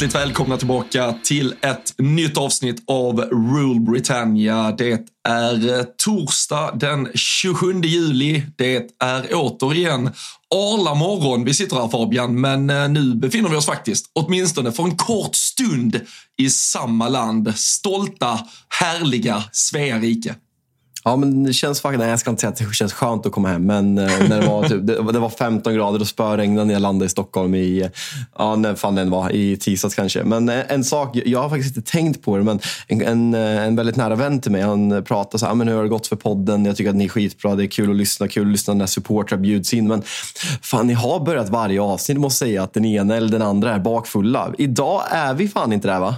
hjärtligt välkomna tillbaka till ett nytt avsnitt av Rule Britannia. Det är eh, torsdag den 27 juli. Det är återigen Arla morgon vi sitter här Fabian, men eh, nu befinner vi oss faktiskt, åtminstone för en kort stund, i samma land. Stolta, härliga Svea rike. Ja, men det känns faktiskt, nej, jag ska inte säga att det känns skönt att komma hem, men eh, när det, var typ, det, det var 15 grader och spöregnade när jag landade i Stockholm i, ja, när fan den var, i tisdags kanske. Men eh, en sak, jag har faktiskt inte tänkt på det, men en, en, eh, en väldigt nära vän till mig, han pratade så här, men hur har det gått för podden? Jag tycker att ni är skitbra, det är kul att lyssna, kul att lyssna när supportrar bjuds in. Men fan, ni har börjat varje avsnitt med att säga att den ena eller den andra är bakfulla. Idag är vi fan inte där va?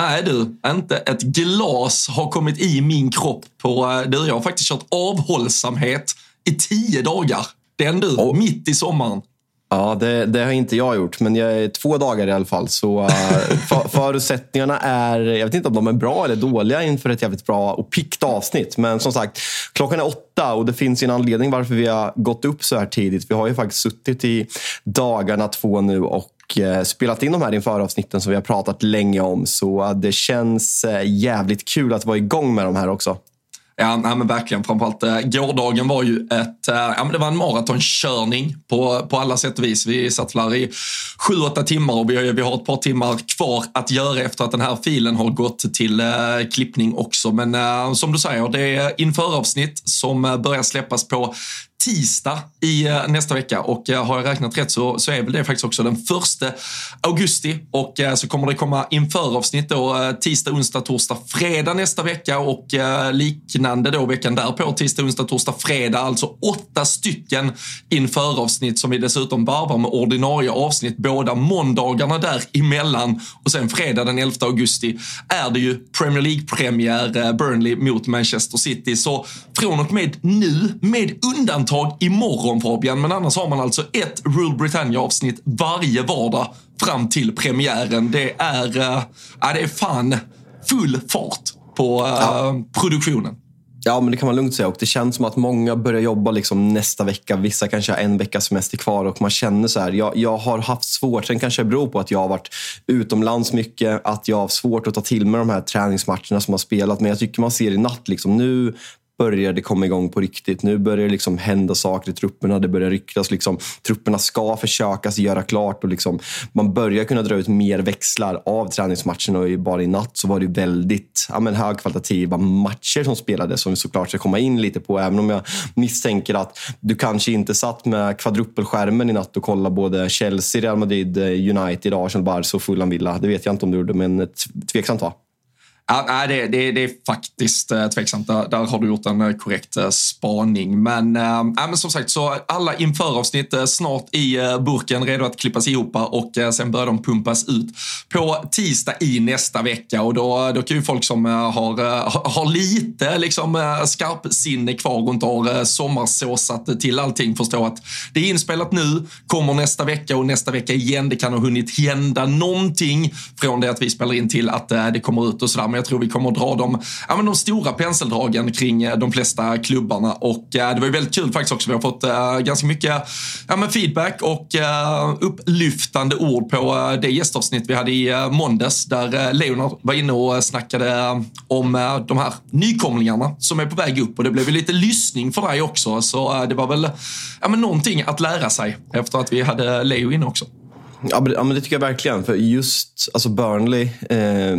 Nej du, inte ett glas har kommit i min kropp på... eh, Du, jag har faktiskt kört avhållsamhet i tio dagar. Den du, Oj. mitt i sommaren. Ja, det, det har inte jag gjort, men jag är två dagar i alla fall. Så uh, för, förutsättningarna är, jag vet inte om de är bra eller dåliga inför ett jävligt bra och pickt avsnitt. Men som sagt, klockan är åtta och det finns en anledning varför vi har gått upp så här tidigt. Vi har ju faktiskt suttit i dagarna två nu och och eh, spelat in de här inför avsnitten som vi har pratat länge om. Så eh, det känns eh, jävligt kul att vara igång med de här också. Ja, nej, men verkligen. Framförallt eh, gårdagen var ju ett, eh, ja, men det var en maratonkörning på, på alla sätt och vis. Vi satt där i sju, åtta timmar och vi, har- vi har ett par timmar kvar att göra efter att den här filen har gått till eh, klippning också. Men som du säger, det är införavsnitt som börjar släppas på tisdag i eh, nästa vecka. Och eh, har jag räknat rätt så, så är väl det faktiskt också den första augusti. Och eh, så kommer det komma införavsnitt då tisdag, onsdag, torsdag, fredag nästa vecka. Och liknande då veckan därpå tisdag, onsdag, torsdag, fredag. Alltså åtta stycken införavsnitt som vi dessutom varvar med ordinarie avsnitt. Båda måndagarna däremellan och sen fredag den 11 augusti är det ju Premier League-premiär Burnley mot Manchester City. Så från och med nu, med undantag imorgon Fabian, men annars har man alltså ett Rule Britannia-avsnitt varje vardag fram till premiären. Det är, ja, det är fan full fart på eh, produktionen. Ja, men det kan man lugnt säga. Och det känns som att många börjar jobba liksom nästa vecka. Vissa kanske har en vecka semester kvar och man känner så här. Jag, jag har haft svårt. Sen kanske det beror på att jag har varit utomlands mycket. Att jag har svårt att ta till mig de här träningsmatcherna som har spelat. Men jag tycker man ser i natt liksom nu börjar det komma igång på riktigt. Nu börjar det liksom hända saker i trupperna. Det börjar ryktas. Liksom, trupperna ska försökas göra klart. Och liksom, man börjar kunna dra ut mer växlar av träningsmatcherna. Och bara i natt så var det väldigt ja, men högkvalitativa matcher som spelades. Som vi såklart ska komma in lite på. Även om jag misstänker att du kanske inte satt med kvadrupelskärmen i natt och kollade både Chelsea, Real Madrid, eh, United, Arsenal, Barca och Fulham Villa. Det vet jag inte om du gjorde, men tveksamt va? Ja, det, det, det är faktiskt eh, tveksamt. Där, där har du gjort en eh, korrekt eh, spaning. Men, ja, men som sagt, så alla införavsnitt snart i burken, redo att klippas ihop och sen börjar de pumpas ut på tisdag i nästa vecka. Och då, då kan ju folk som har, har lite liksom, skarpsinne kvar och inte har sommarsåsat till allting förstå att det är inspelat nu, kommer nästa vecka och nästa vecka igen. Det kan ha hunnit hända någonting från det att vi spelar in till att det kommer ut och sådär jag tror vi kommer att dra de, ja, men de stora penseldragen kring eh, de flesta klubbarna. Och eh, det var ju väldigt kul faktiskt också. Vi har fått eh, ganska mycket ja, men feedback och eh, upplyftande ord på eh, det gästavsnitt vi hade i eh, måndags där Leonard var inne och snackade om de här nykomlingarna som är på väg upp och det blev ju lite lyssning för dig också. Så det var väl ja, men någonting att lära sig efter att vi hade Leo inne också. Ja men, ja, men det tycker jag verkligen. För just alltså Burnley eh,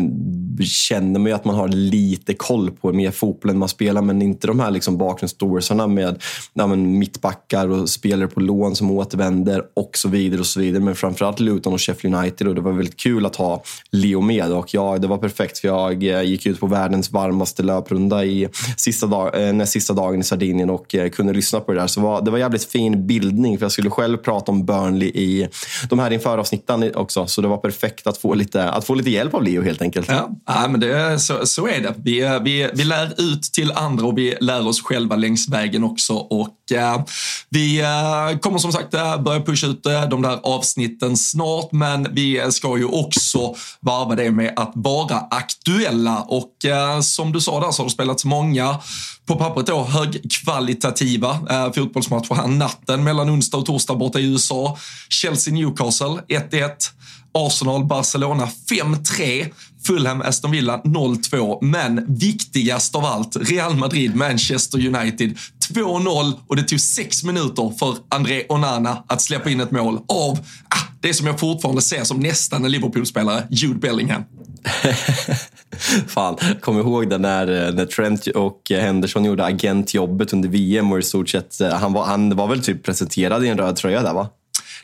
känner man ju att man har lite koll på mer fotboll än man spelar. Men inte de här liksom bakgrundsstorisarna med ja, men mittbackar och spelare på lån som återvänder och så vidare. och så vidare. Men framförallt Luton och Sheffield United. Och det var väldigt kul att ha Leo med. Och ja, det var perfekt för jag eh, gick ut på världens varmaste löprunda i sista, dag, eh, sista dagen i Sardinien och eh, kunde lyssna på det där. Så var, det var jävligt fin bildning. För jag skulle själv prata om Burnley i de här inför föravsnittan också. Så det var perfekt att få lite, att få lite hjälp av Leo helt enkelt. Ja, ja men det, så, så är det. Vi, vi, vi lär ut till andra och vi lär oss själva längs vägen också. Och eh, vi eh, kommer som sagt eh, börja pusha ut eh, de där avsnitten snart, men vi ska ju också varva det med att vara aktuella. Och eh, som du sa där så har det spelats många på pappret då högkvalitativa eh, fotbollsmatcher här natten mellan onsdag och torsdag borta i USA. Chelsea-Newcastle 1-1. Arsenal-Barcelona 5-3. Fulham, Aston Villa 0-2. Men viktigast av allt, Real Madrid, Manchester United 2-0 och det tog sex minuter för André Onana att släppa in ett mål av ah, det som jag fortfarande ser som nästan en Liverpool-spelare, Jude Bellingham. Fan, kom ihåg det när, eh, när Trent och Henderson gjorde agentjobbet under VM och i stort sett, eh, han var, han var väl typ presenterad i en röd tröja där va?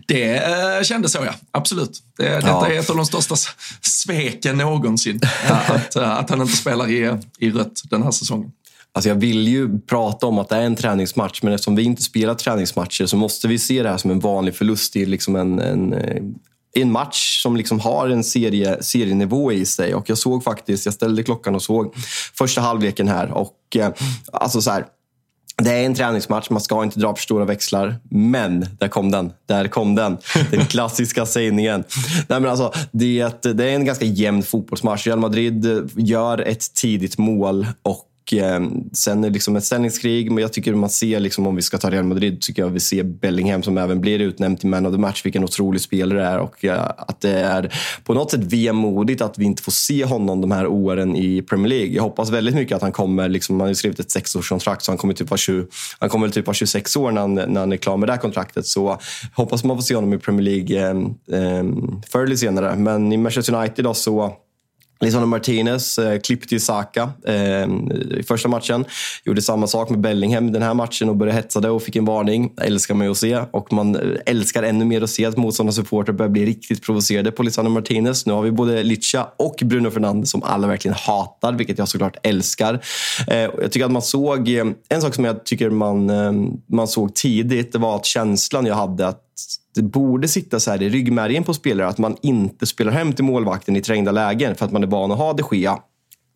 Det eh, kändes så ja, absolut. Det, detta ja. är ett av de största sveken någonsin. att, eh, att han inte spelar i, i rött den här säsongen. Alltså jag vill ju prata om att det är en träningsmatch, men eftersom vi inte spelar träningsmatcher så måste vi se det här som en vanlig förlust i liksom en, en, en match som liksom har en serie, serienivå i sig. Och jag såg faktiskt, jag ställde klockan och såg första halvleken här. Och eh, alltså så här, det är en träningsmatch, man ska inte dra för stora växlar. Men, där kom den. Där kom den. Den klassiska sägningen. Nej, men alltså, det, det är en ganska jämn fotbollsmatch. Real Madrid gör ett tidigt mål och Eh, sen är det liksom ett ställningskrig, men jag tycker man ser, liksom, om vi ska ta Real Madrid, tycker jag vi ser Bellingham som även blir utnämnd till man of the match, vilken otrolig spelare det är. Och eh, att det är på något sätt vemodigt att vi inte får se honom de här åren i Premier League. Jag hoppas väldigt mycket att han kommer, liksom, han har ju skrivit ett sexårskontrakt, så han kommer typ vara, 20, han kommer typ vara 26 år när han, när han är klar med det här kontraktet. Så hoppas man får se honom i Premier League eh, eh, förr eller senare. Men i Manchester United då så Lisandro Martinez eh, klippte ju Saka eh, i första matchen. Gjorde samma sak med Bellingham den här matchen och började hetsa det och fick en varning. älskar man ju att se. Och man eh, älskar ännu mer att se att motståndarsupportrar börjar bli riktigt provocerade på Lisandro Martinez. Nu har vi både Licha och Bruno Fernandes som alla verkligen hatar, vilket jag såklart älskar. Eh, jag tycker att man såg, eh, en sak som jag tycker man, eh, man såg tidigt, det var att känslan jag hade att det borde sitta så här i ryggmärgen på spelare att man inte spelar hem till målvakten i trängda lägen för att man är van att ha de Gea.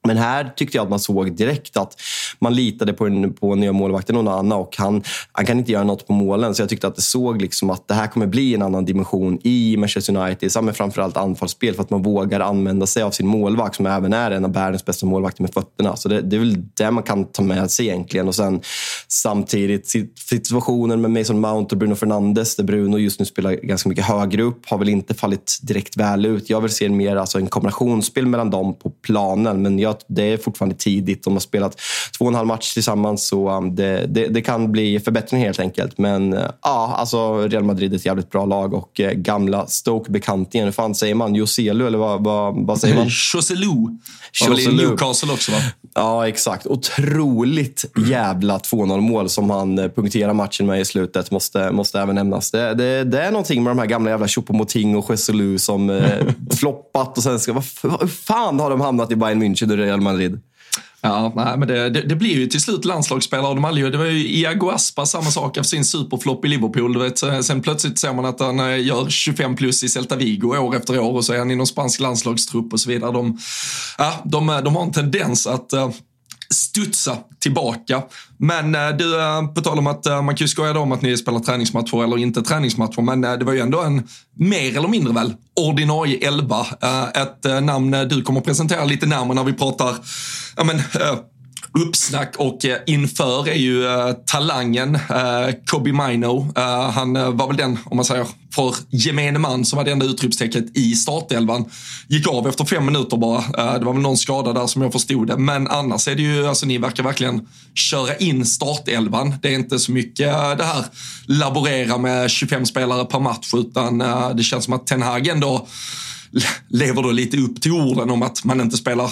Men här tyckte jag att man såg direkt att man litade på, en, på nya målvakten Onana och han, han kan inte göra något på målen. Så jag tyckte att det såg liksom att det här kommer bli en annan dimension i Manchester United. Men framförallt anfallsspel för att man vågar använda sig av sin målvakt som även är en av världens bästa målvakter med fötterna. Så det, det är väl det man kan ta med sig egentligen. Och sen samtidigt situationen med Mason Mount och Bruno Fernandes där Bruno just nu spelar ganska mycket högre upp har väl inte fallit direkt väl ut. Jag vill se mer alltså en kombinationsspel mellan dem på planen. Men jag, det är fortfarande tidigt. De har spelat två och en halv match tillsammans så um, det, det, det kan bli förbättring helt enkelt. Men uh, ja, alltså Real Madrid är ett jävligt bra lag och uh, gamla Stoke-bekantingen, hur fan säger man? Joselu eller vad, vad, vad säger man? Joselu. Joselu. Newcastle också va? Ja, exakt. Otroligt jävla 2-0 mål som han uh, punkterar matchen med i slutet. Måste, måste även nämnas. Det, det, det är någonting med de här gamla jävla Choupo-Moting och Joselu som eh, floppat och sen ska... Vad, vad fan har de hamnat i Bayern München? Real Madrid. Ja, nej, men det, det, det, blir ju till slut landslagsspelare av dem. Det var ju Iago Aspa, samma sak efter sin superflopp i Liverpool. Du vet, sen plötsligt ser man att han eh, gör 25 plus i Celta Vigo år efter år och så är han i någon spansk landslagstrupp och så vidare. De, ja, de, eh, de har en tendens att uh, studsa tillbaka. Men eh, du, eh, på tal om att eh, man kan ju skoja om att ni spelar träningsmatcher eller inte träningsmatcher, men det var ju ändå en mer eller mindre väl ordinarie elva. ett namn du kommer att presentera lite närmare när vi pratar ja, men, uppsnack och eh, inför är ju eh, talangen eh, Kobe Mino. Han var väl den, om man säger för gemene man, som var det enda utropstecknet i startelvan. Gick av efter fem minuter bara. det var väl någon skada där som jag förstod det. Men annars är det ju, alltså ni verkar verkligen köra in startelvan. Det är inte så mycket det här laborera med 25 spelare per match, utan det känns som att Ten Hag ändå lever då lite upp till orden om att man inte spelar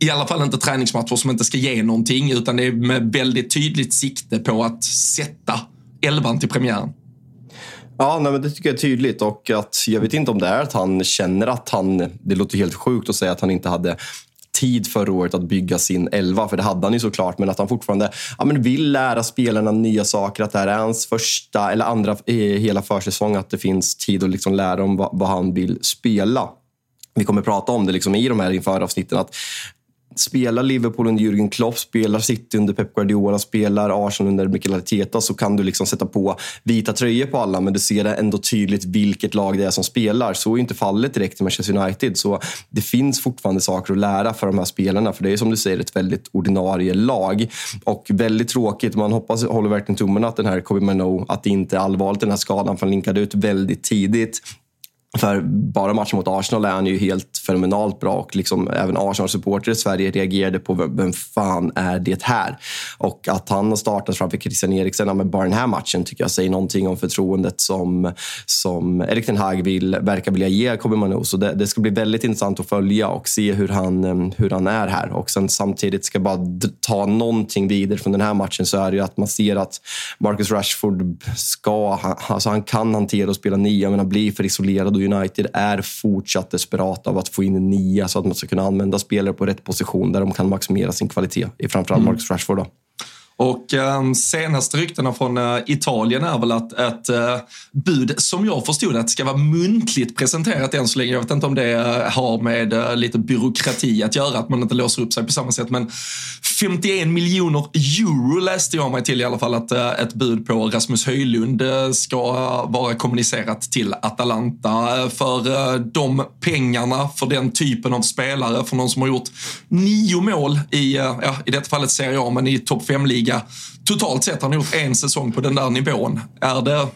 i alla fall inte träningsmatcher som inte ska ge någonting utan det är med väldigt tydligt sikte på att sätta elvan till premiären. Ja, nej, men det tycker jag är tydligt och att jag vet inte om det är att han känner att han, det låter helt sjukt att säga att han inte hade tid förra året att bygga sin elva, för det hade han ju såklart, men att han fortfarande ja, men vill lära spelarna nya saker, att det här är hans första eller andra eh, hela försäsong, att det finns tid att liksom lära om vad, vad han vill spela vi kommer prata om det liksom i de här införavsnitten. Att spelar Liverpool under Jürgen Klopp, spelar City under Pep Guardiola, spelar Arsenal under Mikel Arteta så kan du liksom sätta på vita tröjor på alla men du ser ändå tydligt vilket lag det är som spelar. Så är inte fallet direkt i Manchester United. Så det finns fortfarande saker att lära för de här spelarna för det är som du säger ett väldigt ordinarie lag. Och väldigt tråkigt, man hoppas, håller verkligen tummarna att den här Kobe Mano, att det inte är allvarligt den här skadan för han linkade ut väldigt tidigt. För bara matchen mot Arsenal är han ju helt fenomenalt bra och liksom även Arsenal-supportrar i Sverige reagerade på vem fan är det här? Och att han har startat framför Christian Eriksen med bara den här matchen tycker jag säger någonting om förtroendet som, som Erik Ten Hag vill, verkar vilja ge Kobe Manu. Så det, det, ska bli väldigt intressant att följa och se hur han, hur han är här. Och sen samtidigt ska jag bara ta någonting vidare från den här matchen så är det ju att man ser att Marcus Rashford ska, alltså han kan hantera och spela nia men han blir för isolerad United är fortsatt desperata av att få in en nia så att man ska kunna använda spelare på rätt position där de kan maximera sin kvalitet. I framförallt mm. Marcus Rashford. Då. Och eh, senaste ryktena från eh, Italien är väl att ett eh, bud, som jag förstod det, ska vara muntligt presenterat än så länge. Jag vet inte om det eh, har med eh, lite byråkrati att göra, att man inte låser upp sig på samma sätt. Men 51 miljoner euro läste jag mig till i alla fall att eh, ett bud på Rasmus Höjlund eh, ska vara kommunicerat till Atalanta. För eh, de pengarna, för den typen av spelare, för någon som har gjort nio mål i, eh, ja, i detta fallet Serie A, men i topp 5-ligan liga. Totalt sett har han gjort en säsong på den där nivån. Är det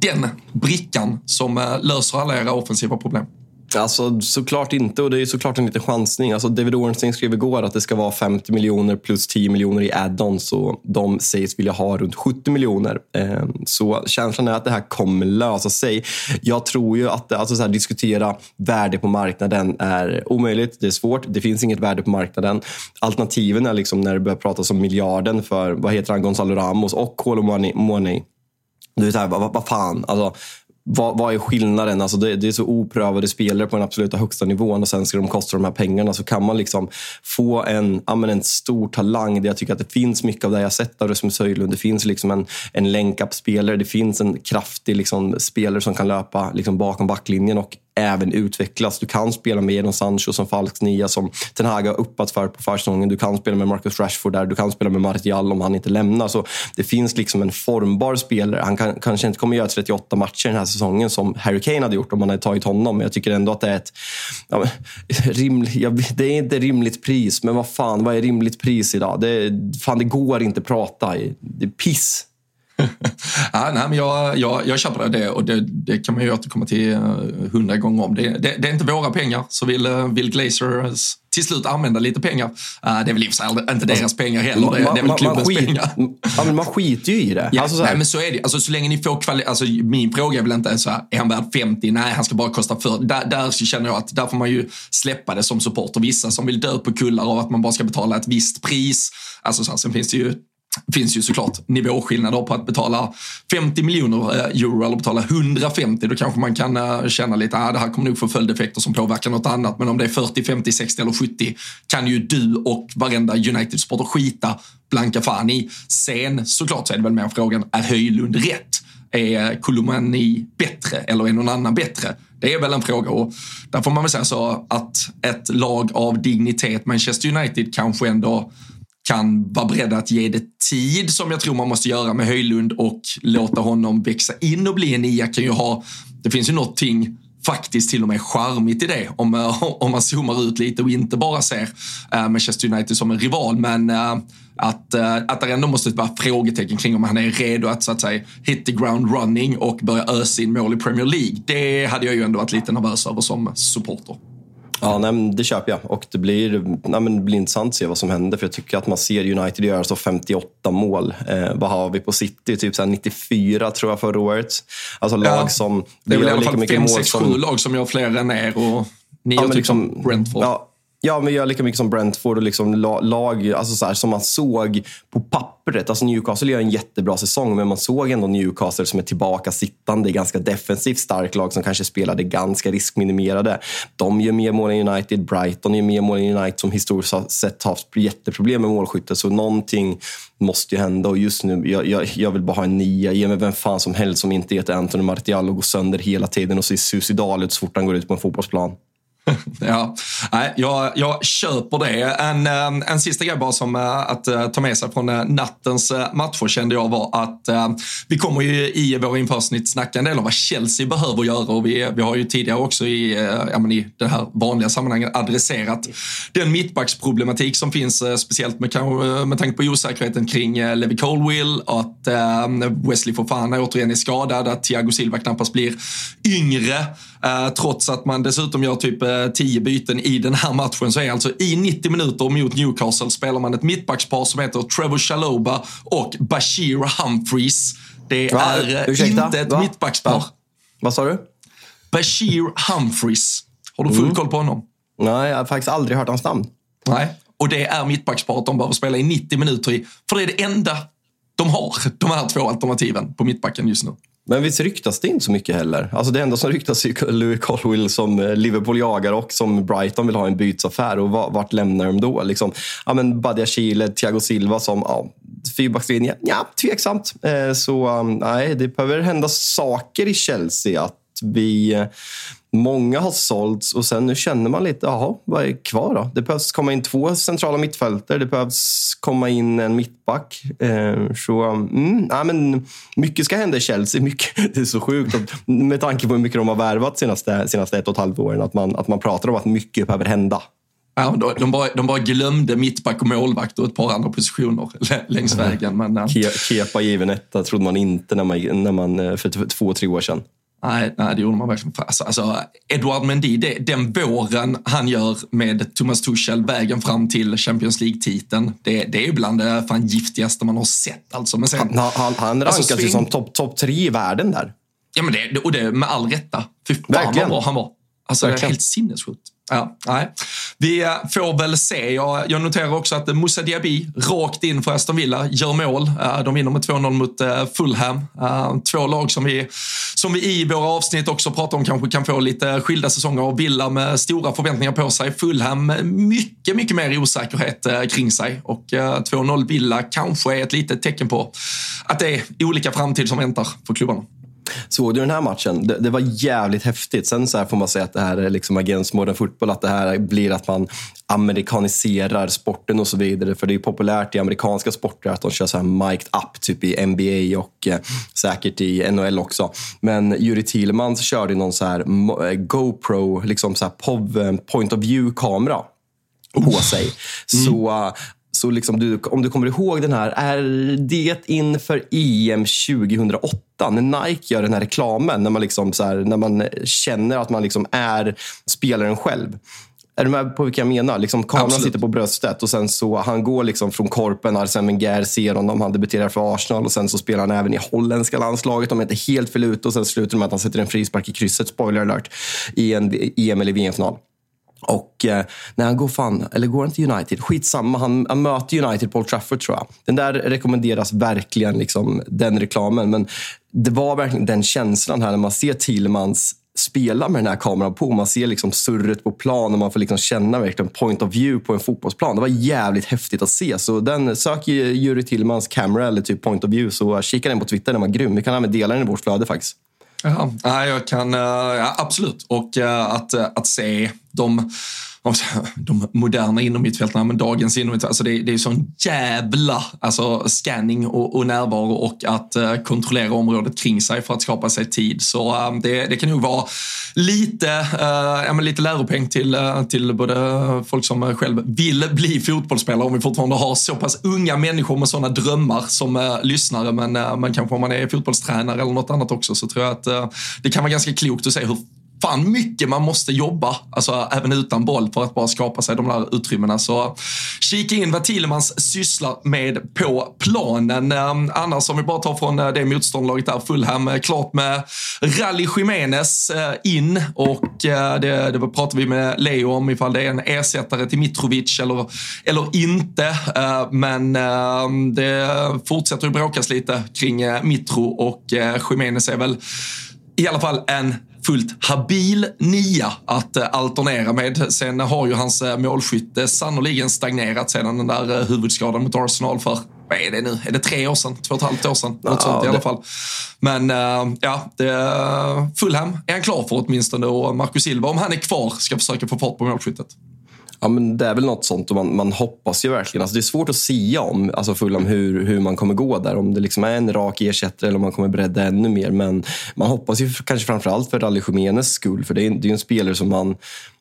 den brickan som eh, löser alla era offensiva problem? Alltså, såklart inte och det är såklart en liten chansning. Alltså, David Ornstein skrev igår att det ska vara 50 miljoner plus 10 miljoner i add-ons och de sägs vilja ha runt 70 miljoner. Ehm, så känslan är att det här kommer lösa sig. Jag tror ju att alltså, så här, diskutera värde på marknaden är omöjligt. Det är svårt. Det finns inget värde på marknaden. Alternativen är liksom när det börjar pratas om miljarden för, vad heter han, Gonzalo Ramos och Kolo Money. Du här, vad, vad fan. Alltså, vad, vad är skillnaden? Alltså det, det, är så oprövade spelare på den absoluta högsta nivån och sen ska de kosta de här pengarna. Så kan man liksom få en, en stor talang. jag tycker att det finns mycket av det jag sett av Rasmus Höjlund. Det finns liksom en, en länk-up-spelare. Det finns en kraftig liksom, spelare som kan löpa liksom, bakom backlinjen och även utvecklas. Du kan spela med Jadon Sancho som falsk nia som Ten Hag har uppat för på försäsongen. Du kan spela med Marcus Rashford där. Du kan spela med Martial om han inte lämnar. Så det finns liksom en formbar spelare. Han kan, kanske inte kommer göra 38 matcher den här säsongen som Harry Kane hade gjort om man hade tagit honom. Men jag tycker ändå att det är ett ja, rimligt, ja, det är inte rimligt pris. Men vad fan, vad är rimligt pris idag? Det, fan, det går inte att prata. Det är piss ja, nej, men jag, jag, jag köper det och det, det kan man ju återkomma till eh, hundra gånger om. Det, det, det, är inte våra pengar, så vill, eh, vill Glazers till slut använda lite pengar. Uh, det är väl i inte deras alltså, pengar heller, det, det är väl klubbens skit, pengar. Men man skiter ju i det. Ja, alltså, så nej, men så är det. Alltså, så länge ni får kvalitet. Alltså, min fråga är väl inte så här, är han värd 50? Nej, han ska bara kosta 40. Där, där känner jag att där får man ju släppa det som supporter. Vissa som vill dö på kullar av att man bara ska betala ett visst pris. Alltså, så här, sen finns det ju finns ju såklart nivåskillnader på att betala 50 miljoner eh, euro eller betala 150. Då kanske man kan eh, känna lite att ah, det här kommer nog få följdeffekter som påverkar något annat. Men om det är 40, 50, 60 eller 70 kan ju du och varenda United-supporter skita blanka fan i. Sen såklart så är det väl mer frågan, är Höjlund rätt? Är Kolomani bättre eller är någon annan bättre? Det är väl en fråga och där får man väl säga så att ett lag av dignitet, Manchester United, kanske ändå kan vara beredda att ge det tid som jag tror man måste göra med Höjlund och låta honom växa in och bli en nia kan ju ha, det finns ju någonting faktiskt till och med charmigt i det om, om man zoomar ut lite och inte bara ser eh, Manchester United som en rival. Men eh, att, eh, att det ändå måste vara frågetecken kring om han är redo att så att säga hit the ground running och börja ösa in mål i Premier League. Det hade jag ju ändå varit lite nervös över som supporter. Ja, nej, det köper jag. Och det blir, nej, det blir intressant att se vad som händer. För jag tycker att man ser United göra så 58 mål. Eh, vad har vi på City? Typ så 94 tror jag förra året. Alltså lag ja, som... Det är väl i alla fall 5, 6, 7 lag som gör fler än er och ni ja, typ liksom, som Brentford. Ja, Ja, men gör lika mycket som Brentford och liksom lag alltså så här, som man såg på pappret. Alltså Newcastle gör en jättebra säsong, men man såg ändå Newcastle som är tillbaka sittande, ganska defensivt starkt lag som kanske spelade ganska riskminimerade. De gör mer mål än United, Brighton gör mer mål än United som historiskt sett haft jätteproblem med målskytte. Så någonting måste ju hända och just nu, jag, jag, jag vill bara ha en nia. Ge mig vem fan som helst som inte heter Anthony Martial och går sönder hela tiden och ser suicidal ut så fort han går ut på en fotbollsplan. ja, Nej, jag, jag köper det. En, eh, en sista grej bara som eh, att eh, ta med sig från nattens matcher kände jag var att vi kommer ju i våra införsnitt snacka en del om vad Chelsea behöver göra och vi, vi har ju tidigare också i, ja, men i det här vanliga sammanhanget adresserat den mittbacksproblematik som finns speciellt med, med tanke på osäkerheten kring Levi Colwill, att Wesley Fofana återigen är skadad, att Thiago Silva knappast blir yngre trots att man dessutom gör typ tio byten i den här matchen så är alltså i 90 minuter mot Newcastle spelar man ett mittbackspar som heter Trevor Chaloba och Bashir Humphreys. Det Va? är Ursäkta? inte ett Va? mittbackspar. Va? Vad sa du? Bashir Humphreys. Har du full mm. koll på honom? Nej, jag har faktiskt aldrig hört hans namn. Nej, och det är mittbacksparet de behöver spela i 90 minuter i. För det är det enda de har, de här två alternativen på mittbacken just nu. Men visst ryktas det inte så mycket heller? Alltså det enda som ryktas är Louis Colwill som eh, Liverpool jagar och som Brighton vill ha en bytesaffär. Och vart lämnar de då? Liksom, ja, men Badia Chile, Thiago Silva som ja, fyrbackslinje? Ja, tveksamt. Eh, så um, nej, det behöver hända saker i Chelsea. Att vi Många har sålts och sen nu känner man lite, jaha, vad är kvar då? Det behövs komma in två centrala mittfältare, det behövs komma in en mittback. Eh, så, mm, ja, men mycket ska hända i Chelsea. Mycket, det är så sjukt att, med tanke på hur mycket de har värvat senaste, senaste ett och ett halvt åren, att man, att man pratar om att mycket behöver hända. Ja, de, bara, de bara glömde mittback och målvakt och ett par andra positioner längs vägen. Men. Kepa given etta trodde man inte när man, när man, eh, för två, tre år sedan. Nej, nej, det gjorde man verkligen. Alltså, alltså, Edouard Mendy, det, den våren han gör med Thomas Tuchel, vägen fram till Champions League-titeln, det, det är bland det fan giftigaste man har sett. Alltså. Men sen, han, han, han rankas alltså, ju som topp top tre i världen där. Ja, men det, och det med all rätta. Fy fan vad bra han var. Alltså, Verkligen. helt sinnessjukt. Ja, nej. Vi eh, får väl se. Jag, jag noterar också att eh, Moussa Diaby rakt in för Aston Villa gör mål. Eh, de vinner med 2-0 mot Fulham. Två lag som vi, som vi i våra avsnitt också pratar om kanske kan få lite skilda säsonger. Och Villa med stora förväntningar på sig. Fulham med mycket, mycket mer osäkerhet kring sig. Och 2-0 Villa kanske är ett litet tecken på att det är olika framtid som väntar för klubbarna. Såg du den här matchen? Det, det, var jävligt häftigt. Sen så får man säga att det här är liksom Against Modern Football, att det här blir att man amerikaniserar sporten och så vidare. För det är populärt i amerikanska sporter att de kör så här mic'd up, typ i NBA och eh, säkert i NHL också. Men Juri Thielmans körde någon så här eh, GoPro, liksom så här POV, eh, point of view-kamera på sig. Mm. Så uh, så liksom du, om du kommer ihåg den här, är det inför EM 2008 när Nike gör den här reklamen? När man, liksom så här, när man känner att man liksom är spelaren själv. Är du med på vilka jag menar? Liksom, kameran Absolut. sitter på bröstet och sen så han går liksom från Korpen, Arsene Wenger ser honom, han debuterar för Arsenal och sen så spelar han även i holländska landslaget om jag inte helt fel ute och sen slutar det med att han sätter en frispark i krysset, spoiler alert, i en EM eller VM-final. Och eh, när han går fan, eller går han till United? Skitsamma, han, han möter United på Old Trafford tror jag. Den där rekommenderas verkligen, liksom, den reklamen. Men det var verkligen den känslan här när man ser Thielemans spela med den här kameran på. Man ser liksom surret på plan och man får liksom känna verkligen point of view på en fotbollsplan. Det var jävligt häftigt att se. Så den, sök Juri Tillmans camera eller typ point of view så kika den på Twitter. Den var grym. Vi kan även dela den i vårt flöde faktiskt. Ja, jag kan, eh, ja, absolut. Och eh, att, eh, att se de de moderna innermittfältarna, men dagens innermittfältare, alltså det, det är sån jävla alltså, scanning och, och närvaro och att uh, kontrollera området kring sig för att skapa sig tid. Så uh, det, det, kan nog vara lite, uh, ja, men lite läropeng till, till både folk som själv vill bli fotbollsspelare, om vi fortfarande har så pass unga människor med sådana drömmar som lyssnare, men, men kanske om man är fotbollstränare eller något annat också så tror jag att det kan vara ganska klokt att se hur fan mycket man måste jobba, alltså även utan boll för att bara skapa sig de där utrymmena. Så kika in vad Thielemans sysslar med på planen. Ehm, annars om vi bara tar från eh, det motståndarlaget där, Fulham, eh, klart med Rally Jiménez eh, in och det, det pratar vi med Leo om ifall det är en ersättare till Mitrovic eller, eller inte. Ehm, men ehm, det fortsätter ju bråkas lite kring Mitro och Jiménez är väl i alla fall en fullt habil nia att eh, alternera med. Sen har ju hans eh, målskytte sannoliken stagnerat sedan den där eh, huvudskadan mot Arsenal för vad är det nu? Är det tre år sedan? Två och ett halvt år sedan? Något sånt i alla fall. Men ja, det, Fulham är han klar för åtminstone och Marcus Silva, om han är kvar, ska försöka få fart på målskyttet. Ja, men det är väl något sånt och man, man hoppas ju verkligen. Alltså det är svårt att sia om alltså Fulham hur, hur man kommer gå där. Om det liksom är en rak ersättare eller om man kommer bredda ännu mer. Men man hoppas ju kanske framförallt för Rally Khemenes skull. För det är, det är en spelare som man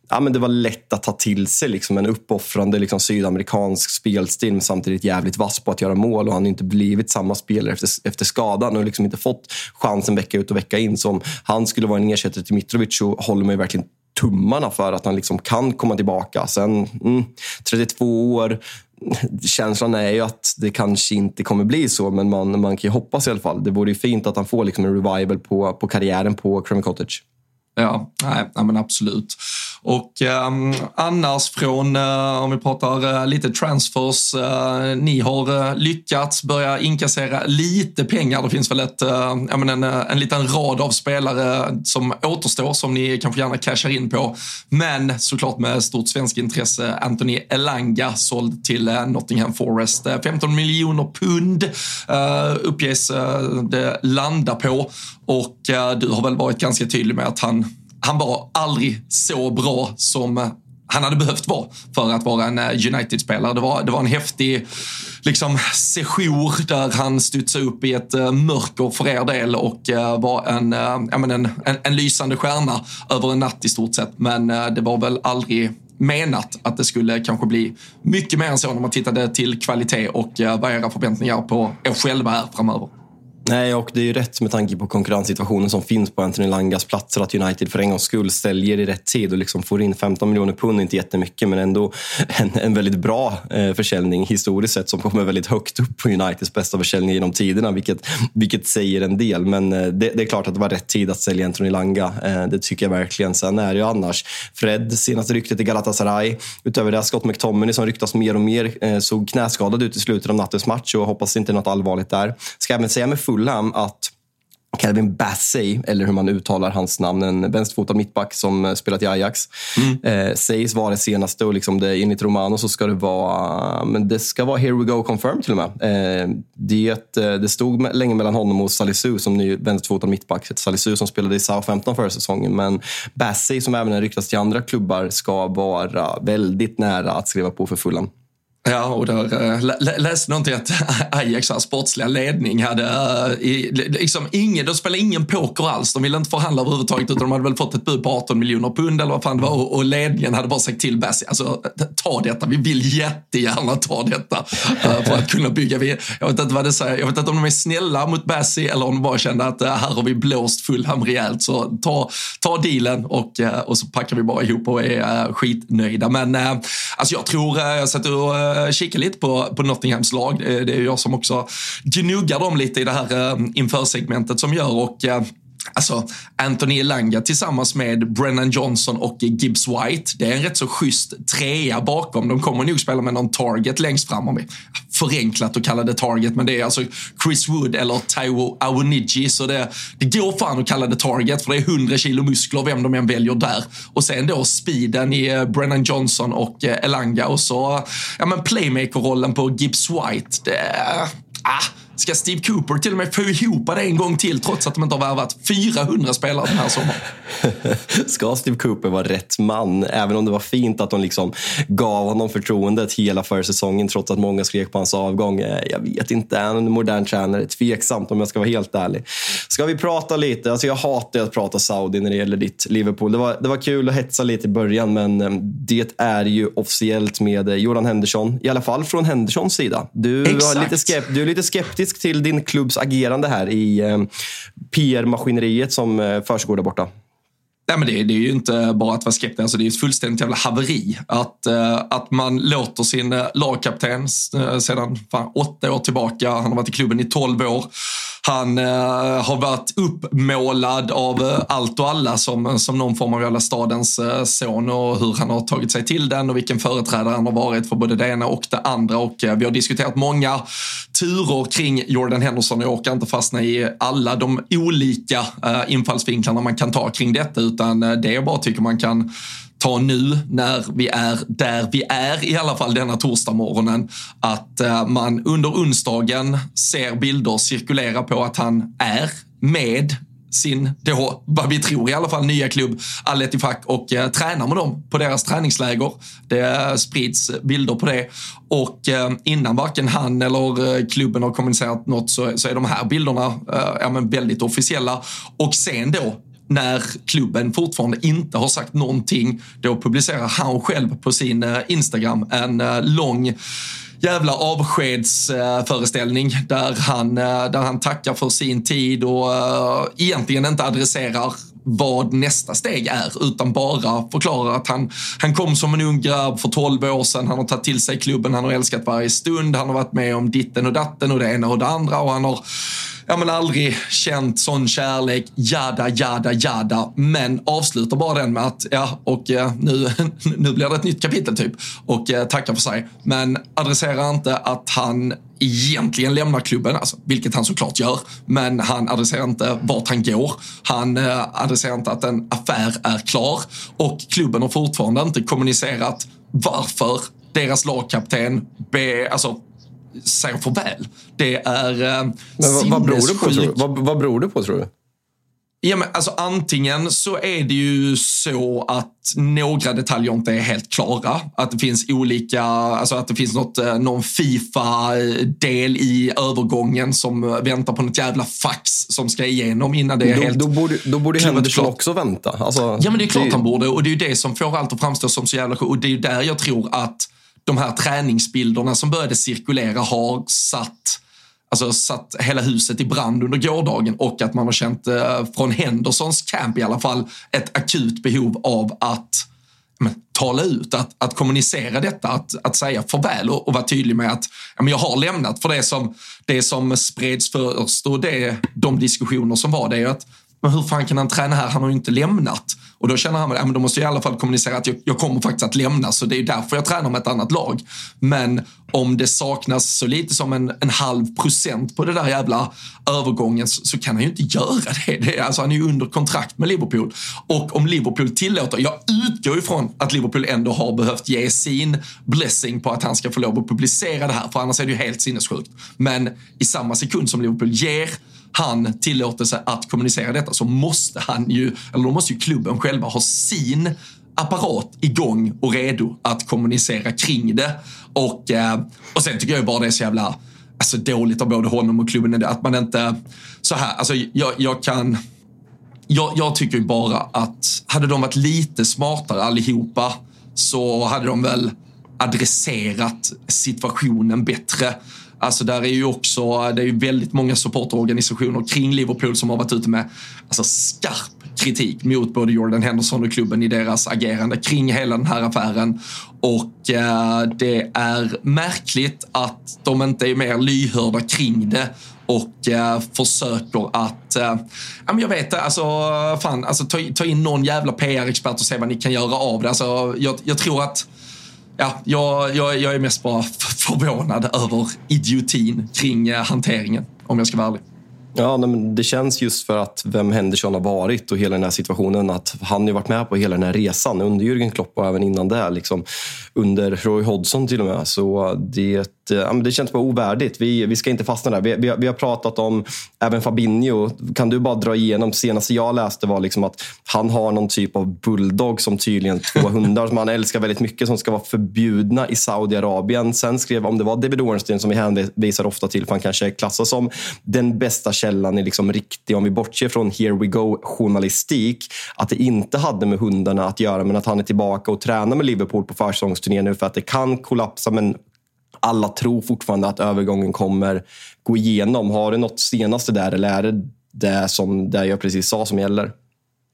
ja, men det var lätt att ta till sig. Liksom, en uppoffrande liksom, sydamerikansk spelstil men samtidigt jävligt vass på att göra mål. Och han har inte blivit samma spelare efter, efter skadan och liksom inte fått chansen vecka ut och vecka in. Så om han skulle vara en ersättare till Mitrovic så håller man ju verkligen tummarna för att han liksom kan komma tillbaka. Sen mm, 32 år, känslan är ju att det kanske inte kommer bli så, men man, man kan ju hoppas i alla fall. Det vore ju fint att han får liksom en revival på, på karriären på Crum Cottage. Ja, nej, nej men absolut. Och eh, annars från, eh, om vi pratar eh, lite transfers, eh, ni har eh, lyckats börja inkassera lite pengar. Det finns väl ett, eh, en, eh, en liten rad av spelare som återstår som ni kanske gärna cashar in på. Men såklart med stort svensk intresse, Anthony Elanga såld till eh, Nottingham Forest. Eh, 15 miljoner pund eh, uppges det landa på och du har väl varit ganska tydlig med att han han var aldrig så bra som eh, han hade behövt vara för att vara en eh, United-spelare. Det var, det var en häftig liksom, sejour där han studsade upp i ett eh, mörker för er del och var en, en, en, en, lysande stjärna över en natt i stort sett. Men det var väl aldrig menat att det skulle kanske bli mycket mer än så när man tittade till kvalitet och vad era förväntningar på er själva är framöver. Nej, och det är ju rätt med tanke på konkurrenssituationen som finns på Anthony Langas platser att United för en gångs skull säljer i rätt tid och liksom får in 15 miljoner pund, inte jättemycket men ändå en, en väldigt bra eh, försäljning historiskt sett som kommer väldigt högt upp på Uniteds bästa försäljning genom tiderna, vilket, vilket säger en del. Men eh, det, det, är klart att det var rätt tid att sälja Anthony Langa. Eh, det tycker jag verkligen. Sen är det ju annars Fred, senaste ryktet i Galatasaray. Utöver det Scott McTominay som ryktas mer och mer, eh, såg knäskadad ut i slutet av nattens match och hoppas inte något allvarligt där. Ska även säga med Fulham att Calvin Bassey, eller hur man uttalar hans namn, en vänsterfotad mittback som eh, spelat i Ajax. Mm. Eh, sägs vara det senaste och liksom det, enligt Romano så ska det vara, men det ska vara here we go confirmed till och med. Eh, det, eh, det stod länge mellan honom och Salisu som ny vänsterfotad mittback. Salisu som spelade i Southampton förra säsongen, men Bassey som även ryktas till andra klubbar ska vara väldigt nära att skriva på för Fulham. Ja, och där äh, läste någonting att Ajax sportsliga ledning hade äh, liksom ingen, de spelade ingen poker alls. De ville inte förhandla överhuvudtaget utan de hade väl fått ett bud på 18 miljoner pund eller vad fan det var och, och ledningen hade bara sagt till Bassi, alltså ta detta, vi vill jättegärna ta detta äh, för att kunna bygga. Vi, jag vet inte vad det säger, jag vet inte om de är snälla mot Bassi eller om de bara kände att här har vi blåst Fulham rejält så ta, ta dealen och, och så packar vi bara ihop och är skitnöjda. Men alltså jag tror, jag sätter och Eh, kika lite på, på Nottinghams lag. Eh, det är jag som också gnuggar dem lite i det här eh, införsegmentet som gör och eh, Alltså, Anthony Elanga tillsammans med Brennan Johnson och Gibbs White. Det är en rätt så schysst trea bakom. De kommer nog spela med någon target längst fram. Om förenklat att kalla det target, men det är alltså Chris Wood eller Taiwo Awoniji. Så det, det går fan att kalla det target, för det är 100 kilo muskler vem de än väljer där. Och sen då speeden i eh, Brennan Johnson och eh, Elanga och så ja, men playmaker-rollen på Gibbs White. Det, ah, Ska Steve Cooper till och med få ihop det en gång till trots att de inte har värvat 400 spelare den här sommaren? Ska Steve Cooper vara rätt man? Även om det var fint att de liksom gav honom förtroendet hela försäsongen trots att många skrek på hans avgång. Eh, jag vet inte, är en modern tränare? Tveksamt om jag ska vara helt ärlig. Ska vi prata lite? Alltså jag hatar att prata Saudi när det gäller ditt Liverpool. Det var, det var kul att hetsa lite i början men eh, det är ju officiellt med eh, Jordan Henderson. I alla fall från Hendersons sida. Du, är lite, skept, du är lite skeptisk kritisk till din klubbs agerande här i eh, PR-maskineriet som eh, försiggår där borta? Nej, men det, det, är ju inte bara att vara skeptisk, alltså det är ett fullständigt jävla haveri. Att, uh, att man låter sin lagkapten uh, sedan fan, åtta år tillbaka, han har varit i klubben i tolv år, han eh, har varit uppmålad av eh, allt och alla som, eh, som någon form av jävla stadens eh, son och hur han har tagit sig till den och vilken företrädare han har varit för både det ena och det andra. Och eh, vi har diskuterat många turer kring Jordan Henderson. och Jag orkar inte fastna i alla de olika eh, infallsvinklarna man kan ta kring detta, utan det jag bara tycker man kan ta nu när vi är där vi är, i alla fall denna torsdag morgonen, att eh, man under onsdagen ser bilder cirkulera på att han är med sin, då, vad vi tror i alla fall, nya klubb Al Ettifaq och eh, tränar med dem på deras träningsläger. Det eh, sprids bilder på det och eh, innan varken han eller eh, klubben har kommunicerat något så, så är de här bilderna eh, ja, men väldigt officiella. Och sen då när klubben fortfarande inte har sagt någonting, då publicerar han själv på sin eh, Instagram en eh, lång jävla avskedsföreställning eh, där han, där han tackar för sin tid och egentligen inte adresserar vad nästa steg är, utan bara förklarar att han, han kom som en ung grabb för 12 år sedan. Han har tagit till sig klubben, han har älskat varje stund, han har varit med om ditten och datten och det ena och det andra och han har ja, men aldrig känt sån kärlek, jada, jada, jada. Men avslutar bara den med att, ja, och eh, nu, nu blir det ett nytt kapitel typ. Och eh, tackar för sig. Men adresserar inte att han egentligen lämnar klubben, alltså, vilket han såklart gör, men han adresserar inte vart han går. Han eh, adresserar inte att en affär är klar och klubben har fortfarande inte kommunicerat varför deras lagkapten be, alltså, säger farväl. Det är eh, vad, vad, beror det på, tror du? Vad, vad beror det på tror du? Ja, men alltså, antingen så är det ju så att några detaljer inte är helt klara. Att det finns olika, alltså att det finns något, eh, någon Fifa-del i övergången som väntar på något jävla fax som ska igenom innan det är då, helt Då borde, då borde Henderson också vänta. Alltså, ja, men det är klart det... han borde. Och det är ju det som får allt att framstå som så jävla Och det är ju där jag tror att de här träningsbilderna som började cirkulera har satt alltså satt hela huset i brand under gårdagen och att man har känt eh, från Hendersons camp i alla fall ett akut behov av att men, tala ut, att, att kommunicera detta, att, att säga farväl och, och vara tydlig med att ja, men jag har lämnat. För det som, det som spreds först och det, de diskussioner som var det är att men hur fan kan han träna här? Han har ju inte lämnat. Och då känner han att ja, då måste jag i alla fall kommunicera att jag, jag kommer faktiskt att lämna, så det är därför jag tränar med ett annat lag. Men om det saknas så lite som en, en halv procent på det där jävla övergången så, så kan han ju inte göra det. det är, alltså, han är ju under kontrakt med Liverpool. Och om Liverpool tillåter, jag utgår ifrån att Liverpool ändå har behövt ge sin blessing på att han ska få lov att publicera det här, för annars är det ju helt sinnessjukt. Men i samma sekund som Liverpool ger han tillåter sig att kommunicera detta så måste han ju, eller då måste ju klubben själva ha sin apparat igång och redo att kommunicera kring det. Och, eh, och sen tycker jag bara det är så jävla alltså, dåligt av både honom och klubben att man inte... Så här, alltså jag, jag kan... Jag, jag tycker ju bara att hade de varit lite smartare allihopa så hade de väl adresserat situationen bättre. Alltså där är ju också, det är ju väldigt många supporterorganisationer kring Liverpool som har varit ute med alltså, skarp kritik mot både Jordan Henderson och klubben i deras agerande kring hela den här affären. Och eh, det är märkligt att de inte är mer lyhörda kring det och eh, försöker att, eh, ja men jag vet alltså, fan, alltså ta, ta in någon jävla PR-expert och se vad ni kan göra av det. Alltså, jag, jag tror att Ja, jag, jag, jag är mest bara förvånad över idiotin kring eh, hanteringen, om jag ska vara ärlig. Ja, men det känns just för att vem Henderson har varit och hela den här situationen. Att han har varit med på hela den här resan under Jürgen Klopp och även innan det. Liksom, under Roy Hodgson till och med. Så det, ja, det känns bara ovärdigt. Vi, vi ska inte fastna där. Vi, vi, vi, har pratat om även Fabinho. Kan du bara dra igenom? Senaste jag läste var liksom att han har någon typ av bulldog som tydligen två hundar som han älskar väldigt mycket som ska vara förbjudna i Saudiarabien. Sen skrev om det var David Ornstein som vi hänvisar ofta till för han kanske klassas som den bästa källan är liksom riktig, om vi bortser från here we go-journalistik, att det inte hade med hundarna att göra, men att han är tillbaka och tränar med Liverpool på försäsongsturné nu för att det kan kollapsa, men alla tror fortfarande att övergången kommer gå igenom. Har du något senaste där eller är det det som det jag precis sa som gäller?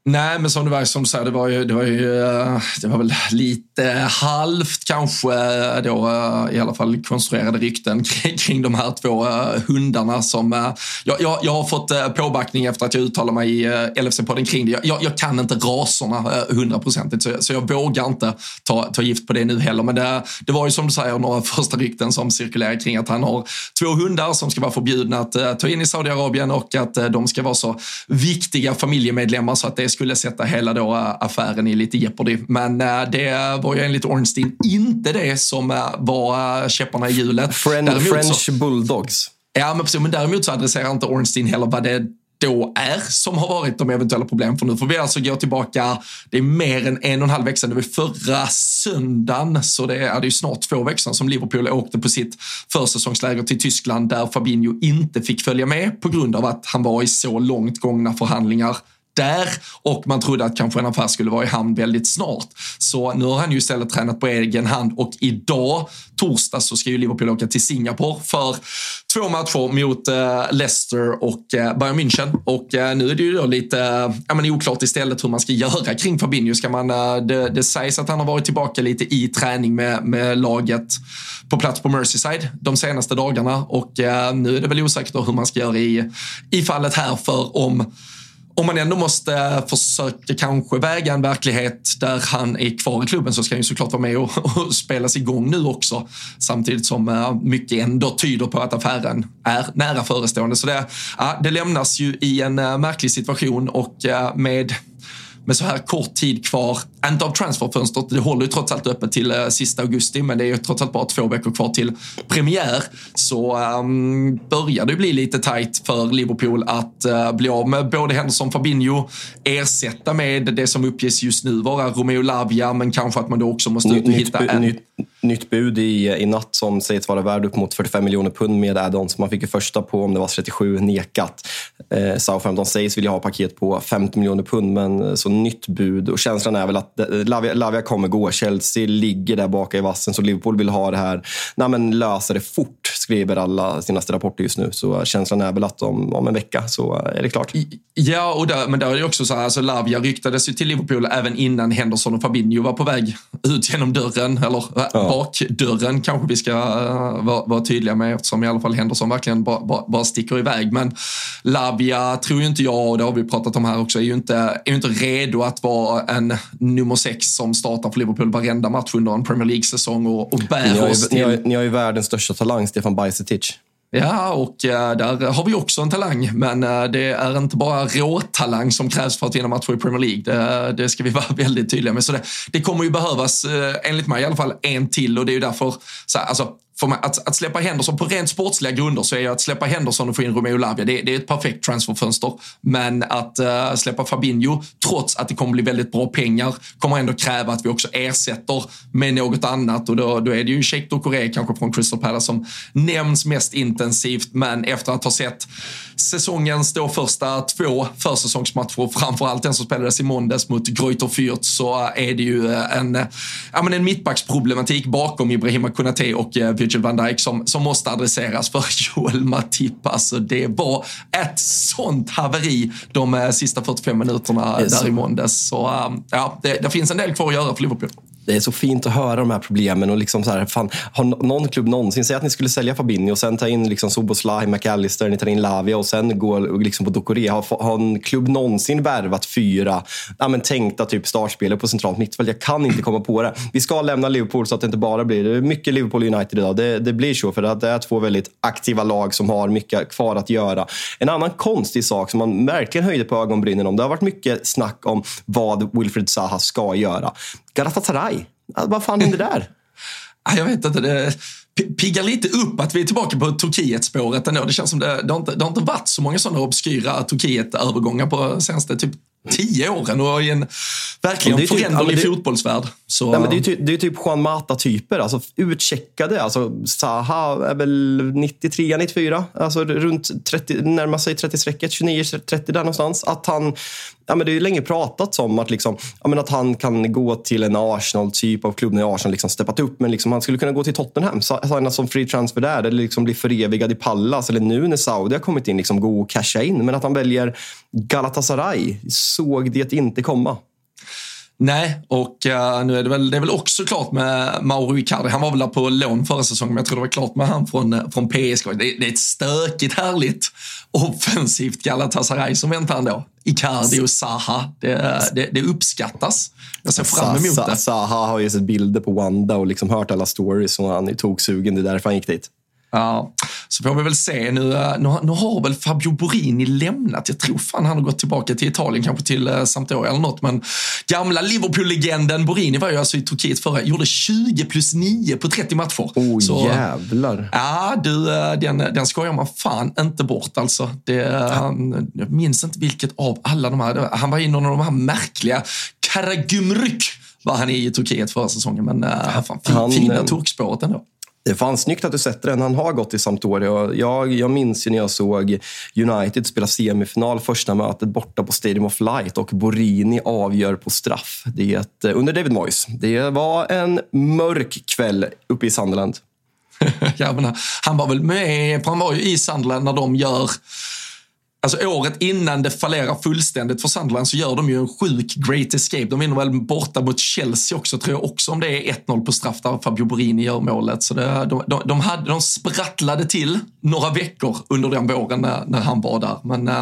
Nej, men som du, var som du säger, det var ju, det var ju eh, det var väl lite halvt kanske eh, då eh, i alla fall konstruerade rykten kring, kring de här två hundarna som jag, jag, jag har fått påbackning efter att jag uttalade mig i LFC-podden kring det. Jag, jag, kan inte raserna hundraprocentigt så, så jag vågar inte ta, ta gift på det nu heller. Men det, det var ju som du säger några första rykten som cirkulerar kring att han har två hundar som ska vara förbjudna att ta in i Saudiarabien och att de ska vara så viktiga familjemedlemmar så att det är skulle sätta hela då äh, affären i lite jeopardy. Men äh, det var ju enligt Ornstein inte det som äh, var käpparna i hjulet. French så, Bulldogs. Ja, men precis. Men däremot så adresserar inte Ornstein heller vad det då är som har varit de eventuella problemen. För nu får vi alltså gå tillbaka, det är mer än en och en halv vecka sedan, det var förra söndagen, så det är, det är ju snart två veckor sedan som Liverpool åkte på sitt försäsongsläger till Tyskland där Fabinho inte fick följa med på grund av att han var i så långt gångna förhandlingar där och man trodde att kanske en affär skulle vara i hamn väldigt snart. Så nu har han ju istället tränat på egen hand och idag, torsdag, så ska ju Liverpool åka till Singapore för två matcher mot eh, Leicester och eh, Bayern München. Och eh, nu är det ju då lite ja, men oklart istället hur man ska göra kring Fabinho. Ska man, det, det sägs att han har varit tillbaka lite i träning med, med laget på plats på Merseyside de senaste dagarna och nu är det väl osäkert hur man ska göra i, i fallet här för om om man ändå måste försöka kanske väga en verklighet där han är kvar i klubben så ska han ju såklart vara med och, och spelas igång nu också. Samtidigt som uh, mycket ändå tyder på att affären är nära förestående. Så det, uh, det lämnas ju i en uh, märklig situation och uh, med med så här kort tid kvar, inte av transferfönstret, det håller ju trots allt öppet till uh, sista augusti, men det är ju trots allt bara två veckor kvar till premiär, så um, börjar det bli lite tajt för Liverpool att uh, bli av med både Henderson och Fabinho, ersätta med det som uppges just nu vara Romeo Lavia, men kanske att man då också måste ut och hitta en... Nytt, nytt bud i, i natt som sägs vara värd upp mot 45 miljoner pund med add-ons. Man fick ju första på, om det var 37, nekat. Eh, Southampton sägs vilja ha paket på 50 miljoner pund, men så nytt bud. Och känslan är väl att eh, Lavia, Lavia kommer gå. Chelsea ligger där bak i vassen, så Liverpool vill ha det här. Nej, men lösa det fort, skriver alla senaste rapporter just nu. Så känslan är väl att om, om en vecka så är det klart. Ja, och där, men där är det också så här, alltså Lavia ryktades ju till Liverpool även innan Henderson och Fabinho var på väg ut genom dörren, eller ja. Bakdörren kanske vi ska uh, vara, vara, tydliga med eftersom i alla fall Henderson verkligen bara, bara, bara sticker iväg. Men Lavia tror ju inte jag, och det har vi pratat om här också, är ju inte, är ju inte redo att vara en nummer sex som startar för Liverpool varenda match under en Premier League-säsong och, och bär ni har, oss till... Ni har, ni har ju världens största talang, Stefan Bajsetic. Ja, och eh, där har vi också en talang, men eh, det är inte bara råtalang som krävs för att vinna matcher i Premier League. Det, det ska vi vara väldigt tydliga med. Så det, det kommer ju behövas, eh, enligt mig i alla fall, en till och det är ju därför, så här, alltså, man, att, att släppa Henderson på rent sportsliga grunder så är ju att släppa Henderson och få in Romeo Lavia, det, det är ett perfekt transferfönster. Men att uh, släppa Fabinho, trots att det kommer bli väldigt bra pengar, kommer ändå kräva att vi också ersätter med något annat. Och då, då är det ju Sheikh Doucouré kanske från Crystal Palace som nämns mest intensivt. Men efter att ha sett säsongens då första två försäsongsmatcher, framförallt den som spelades i måndags mot Greuther Fürth, så är det ju eh, en, ja, men en mittbacksproblematik bakom Ibrahima Konate och Virgil van Dijk som, som måste adresseras för Joel Matip. Alltså det var ett sånt haveri de eh, sista 45 minuterna där i måndags. Så ja, det, det, finns en del kvar att göra för Liverpool det är så fint att höra de här problemen. Och liksom så här, fan, har någon klubb någonsin, säg att ni skulle sälja Fabinho och sen ta in liksom Soboslaj, McAllister, ni tar in Lavia och sen går liksom på Ducoré. Har, har en klubb någonsin värvat fyra ja, men tänkta typ startspelare på centralt mittfält? Jag kan inte komma på det. Vi ska lämna Liverpool så att det inte bara blir det är mycket Liverpool United idag. Det, det blir så för att det är två väldigt aktiva lag som har mycket kvar att göra. En annan konstig sak som man verkligen höjde på ögonbrynen om, det har varit mycket snack om vad Wilfred Zaha ska göra. Galatasaray. Vad fan händer där? Jag vet inte. Det piggar lite upp att vi är tillbaka på Turkiet-spåret ändå. Det känns som det, det, har inte, det har inte varit så många sådana obskyra Turkiet-övergångar på senaste typ tio åren och i en verkligen typ, föränderlig ja, fotbollsvärld. Så... Ja, men det, är typ, det är typ Juan Mata-typer, alltså utcheckade. Alltså, Zaha är väl 93, 94, alltså runt 30, närmar sig 30-strecket, 29-30 där någonstans. Att han, ja, men det är länge pratats om att, liksom, ja, men att han kan gå till en Arsenal-typ av klubb när Arsenal liksom steppat upp. Men liksom, han skulle kunna gå till Tottenham, signa som free transfer där eller liksom bli förevigad i Pallas. Eller nu när Saudi har kommit in, liksom, gå och casha in. Men att han väljer Galatasaray såg det inte komma. Nej, och uh, nu är det väl, det är väl också klart med Mauro Icardi. Han var väl där på lån förra säsongen, men jag tror det var klart med han från, eh, från PSG. Det, det är ett stökigt, härligt, offensivt Galatasaray som väntar ändå. Icardi och Zaha, det, det, det, uppskattas. Jag ser fram emot det. Zaha har ju sett bilder på Wanda och liksom hört alla stories och han är toksugen. Det är därför han gick dit. Ja, så får vi väl se. Nu, eh, nu, nu, har väl Fabio Borini lämnat. Jag tror fan han har gått tillbaka till Italien, kanske till uh, Sampdoria eller något. Men gamla Liverpool-legenden Borini var ju alltså i Turkiet förra, gjorde 20 plus 9 på 30 matcher. Oh så, jävlar. Ja, du, eh, den, den skojar man fan inte bort alltså. Det, ja. Jag minns inte vilket av alla de här, han var i någon av de här märkliga, Karagümrük var han i Turkiet förra säsongen. Men uh, fan, fin, han, fina turkspåret ändå. Det är fan snyggt att du sätter den. Han har gått till Sampdoria. Jag, jag minns ju när jag såg United spela semifinal första mötet borta på Stadium of Light och Borini avgör på straff. Det ett, eh, under David Moyes. Det var en mörk kväll uppe i Sunderland. ja, eh, han var väl med, han var ju i Sunderland när de gör Alltså året innan det fallerar fullständigt för Sunderland så gör de ju en sjuk great escape. De vinner väl borta mot Chelsea också, tror jag också, om det är 1-0 på straff där Fabio Borini gör målet. Så det, de, de, de, hade, de sprattlade till några veckor under den våren när, när han var där. Men, äh,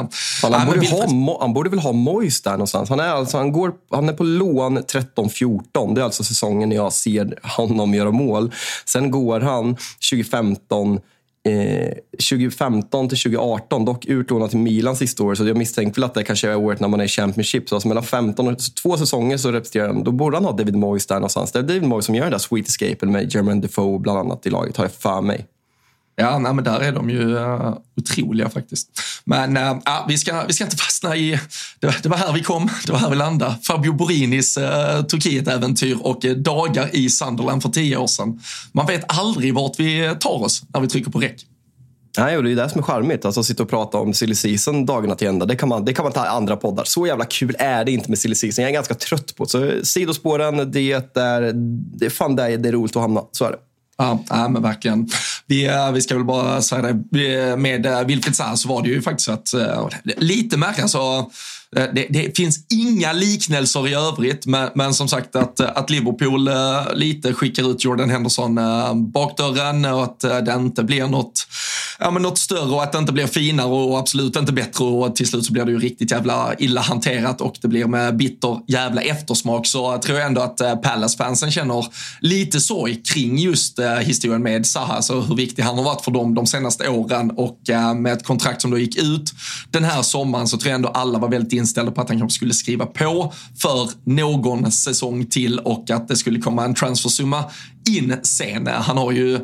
han, äh, borde ha, han borde väl ha Mois där någonstans. Han är, alltså, han, går, han är på lån 13-14. Det är alltså säsongen jag ser honom göra mål. Sen går han 2015 Eh, 2015 till 2018, dock utlånad till Milan sista året. Så jag misstänker väl att det kanske är året när man är i Championship. Så alltså mellan 15 och två säsonger så representerar han, då borde han ha David Moyes där någonstans. Det är David Moyes som gör den där Sweet Escape med German Defoe bland annat i laget, har jag för mig. Ja, nej, men där är de ju uh, otroliga faktiskt. Men uh, vi, ska, vi ska inte fastna i... Det var, det var här vi kom, det var här vi landade. Fabio Borinis uh, Turkiet-äventyr och uh, dagar i Sunderland för tio år sedan. Man vet aldrig vart vi tar oss när vi trycker på räck. Nej, och det är det som är charmigt. Alltså, sitta och prata om silly season dagarna till ända. Det kan, man, det kan man ta i andra poddar. Så jävla kul är det inte med silly season. Jag är ganska trött på det. Så sidospåren, det är, det är fan där det är roligt att hamna. Så är det. Ja, ja, men verkligen. Vi, eh, vi ska väl bara säga det, med eh, Wilfried Zaha så var det ju faktiskt att, eh, lite märkligt, alltså, Eh, det, det, finns inga liknelser i övrigt, men, men, som sagt att, eh, att Liverpool eh, lite skickar ut Jordan Henderson bakdörren och att det inte blir något ja, men något större och att det inte blir finare och absolut inte bättre. Och till slut så blir det ju riktigt jävla illa hanterat och det blir med bitter jävla eftersmak. Så tror jag ändå att Palace-fansen känner lite sorg kring just historien med Zaha, alltså hur viktig han har varit för dem de senaste åren. Och med ett kontrakt som då gick ut den här sommaren så tror jag ändå alla var väldigt inställda på att han kanske skulle skriva på för någon säsong till och att det skulle komma en transfersumma in sen. Han har ju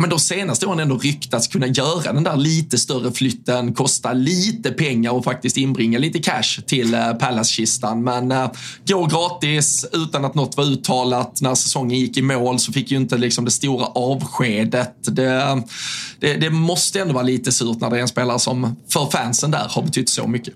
men de senaste åren ändå ryktats kunna göra den där lite större flytten, kosta lite pengar och faktiskt inbringa lite cash till eh, Palace-kistan. Men eh, äh, gå gratis utan att något var uttalat. När säsongen gick i mål så fick ju inte liksom det stora avskedet. Det, det, det måste ändå vara lite surt när det är en spelare som för fansen där har betytt så mycket.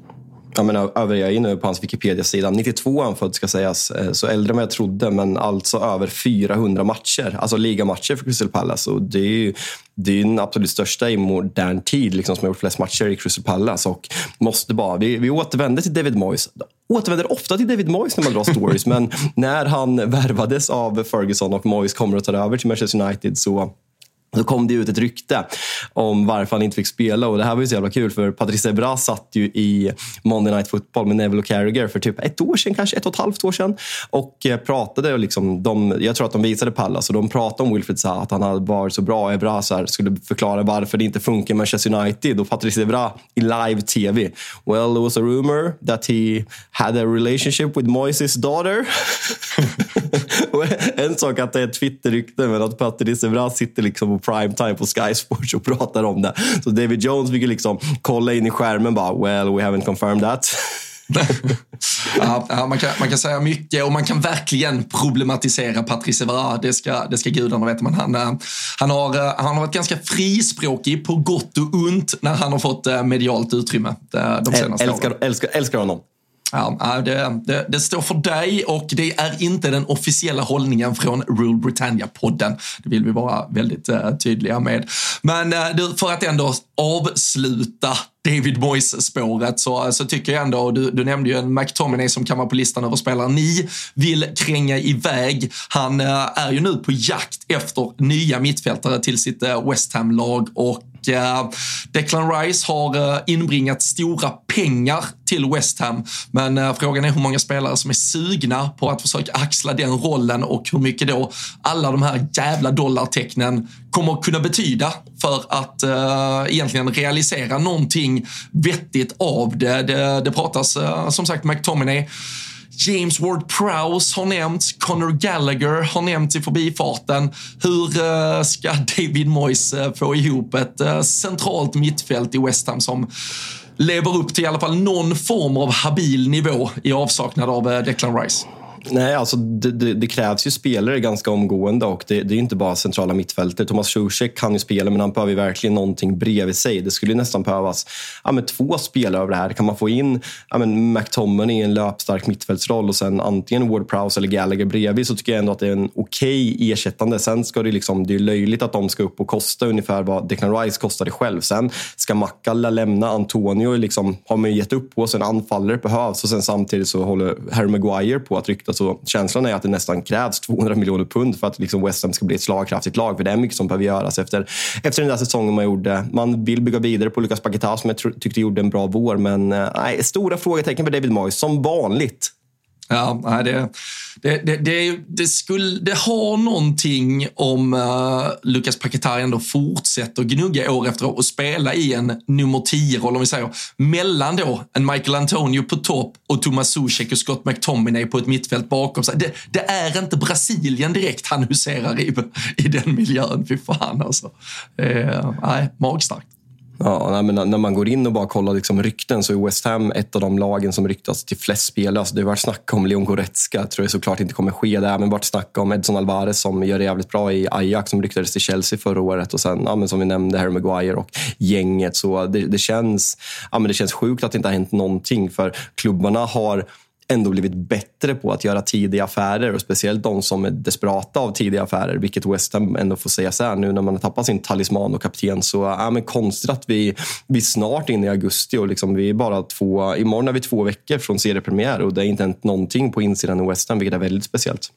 Ja, men över jag är inne på hans Wikipedia-sida. 92 han född ska sägas, eh, så äldre än vad jag trodde, men alltså över 400 matcher. Alltså ligamatcher för Crystal Palace. Och det är ju det är den absolut största i modern tid liksom, som har gjort flest matcher i Crystal Palace. Och måste bara, vi, vi återvänder till David Moyes. Återvänder ofta till David Moyes när man drar stories, men när han värvades av Ferguson och Moyes kommer att ta över till Manchester United så då kom det ut ett rykte om varför han inte fick spela och det här var ju så jävla kul för Patrice Evra satt ju i Monday Night Football med Neville Carragher för typ ett år sedan, kanske ett och ett halvt år sedan och eh, pratade och liksom, de, jag tror att de visade Pallas och de pratade om Wilfred Zaha, att han hade varit så bra. Evra så här, skulle förklara varför det inte funkar med Manchester United och Patrice Evra i live-tv. Well, it was a rumor that he had a relationship with Moises daughter. en sak att det är ett Twitter-rykte men att Patrice Evra sitter liksom primetime på Sky Sports och pratar om det. Så David Jones fick liksom kolla in i skärmen bara, well, we haven't confirmed that. ja, ja, man, kan, man kan säga mycket och man kan verkligen problematisera Patrice Evra. Det ska, det ska gudarna veta. Men han, eh, han, har, eh, han har varit ganska frispråkig på gott och ont när han har fått eh, medialt utrymme de senaste älskar, åren. Älskar, älskar honom. Ja, det, det, det, står för dig och det är inte den officiella hållningen från Rule Britannia-podden. Det vill vi vara väldigt uh, tydliga med. Men uh, för att ändå avsluta David Moyes-spåret så, eh, så tycker jag ändå, du, du nämnde ju en McTominay som kan vara på listan över spelare ni vill kränga iväg. Han uh, är ju nu på jakt efter nya mittfältare till sitt West Ham-lag och Eh, Declan Rice har eh, inbringat stora pengar till West Ham. Men eh, frågan är hur många spelare som är sugna på att försöka axla den rollen och hur mycket då alla de här jävla dollartecknen kommer att kunna betyda för att uh, egentligen realisera någonting vettigt av det. Det, det pratas uh, som sagt McTominay James Ward-Prowse har nämnts, Conor Gallagher har nämnts i förbifarten. Hur eh, ska David Moyes eh, få ihop ett eh, centralt mittfält i West Ham som lever upp till i alla fall någon form av habil nivå i avsaknad av Declan Rice? Nej, alltså det, det, det, krävs ju spelare ganska omgående och det, det är inte bara centrala mittfältet. Thomas Zuzek kan ju spela, men han behöver verkligen någonting bredvid sig. Det skulle nästan behövas ja, men två spelare av det här. Kan man få in ja, men McTominay i en löpstark mittfältsroll och sen antingen Ward Prowse eller Gallagher bredvid så tycker jag ändå att det är en okej okay ersättande. Sen ska det liksom, det är löjligt att de ska upp och kosta ungefär vad Declan Rice kostade själv. Sen ska Makalla lämna Antonio, liksom, har man ju gett upp på. Sen anfallare behövs och sen samtidigt så håller Harry Maguire på att rykta så känslan är att det nästan krävs 200 miljoner pund för att liksom West Ham ska bli ett slagkraftigt lag. För det är mycket som behöver göras efter, efter den där säsongen man gjorde. Man vill bygga vidare på Lucas Paquetá som jag tyckte gjorde en bra vår. Men eh, nej, stora frågetecken för David Moyes, som vanligt. Ja, det, det, det, det, det, skulle, det har någonting om uh, Lucas Paketari ändå fortsätter gnugga år efter år och spela i en nummer 10-roll, om vi säger, mellan då en Michael Antonio på topp och Thomas Zuzek och Scott McTominay på ett mittfält bakom sig. Det, det är inte Brasilien direkt han huserar i, i den miljön. Fy fan alltså. Uh, nej, magstarkt. Ja, men när man går in och bara kollar liksom rykten så är West Ham ett av de lagen som ryktas till flest spelare. Alltså det har varit snack om Leon Goretzka, tror jag såklart inte kommer ske. Det har även varit snack om Edson Alvarez som gör det jävligt bra i Ajax, som ryktades till Chelsea förra året. Och sen, ja, men som vi nämnde, Harry Maguire och gänget. Så det, det, känns, ja, men det känns sjukt att det inte har hänt någonting, för klubbarna har ändå blivit bättre på att göra tidiga affärer och speciellt de som är desperata av tidiga affärer, vilket West Ham ändå får säga så här nu när man har tappat sin talisman och kapten. Så ja, men konstigt att vi, vi är snart inne i augusti och liksom, vi är bara två, imorgon är vi två veckor från seriepremiär och det är inte hänt någonting på insidan i West Ham, vilket är väldigt speciellt.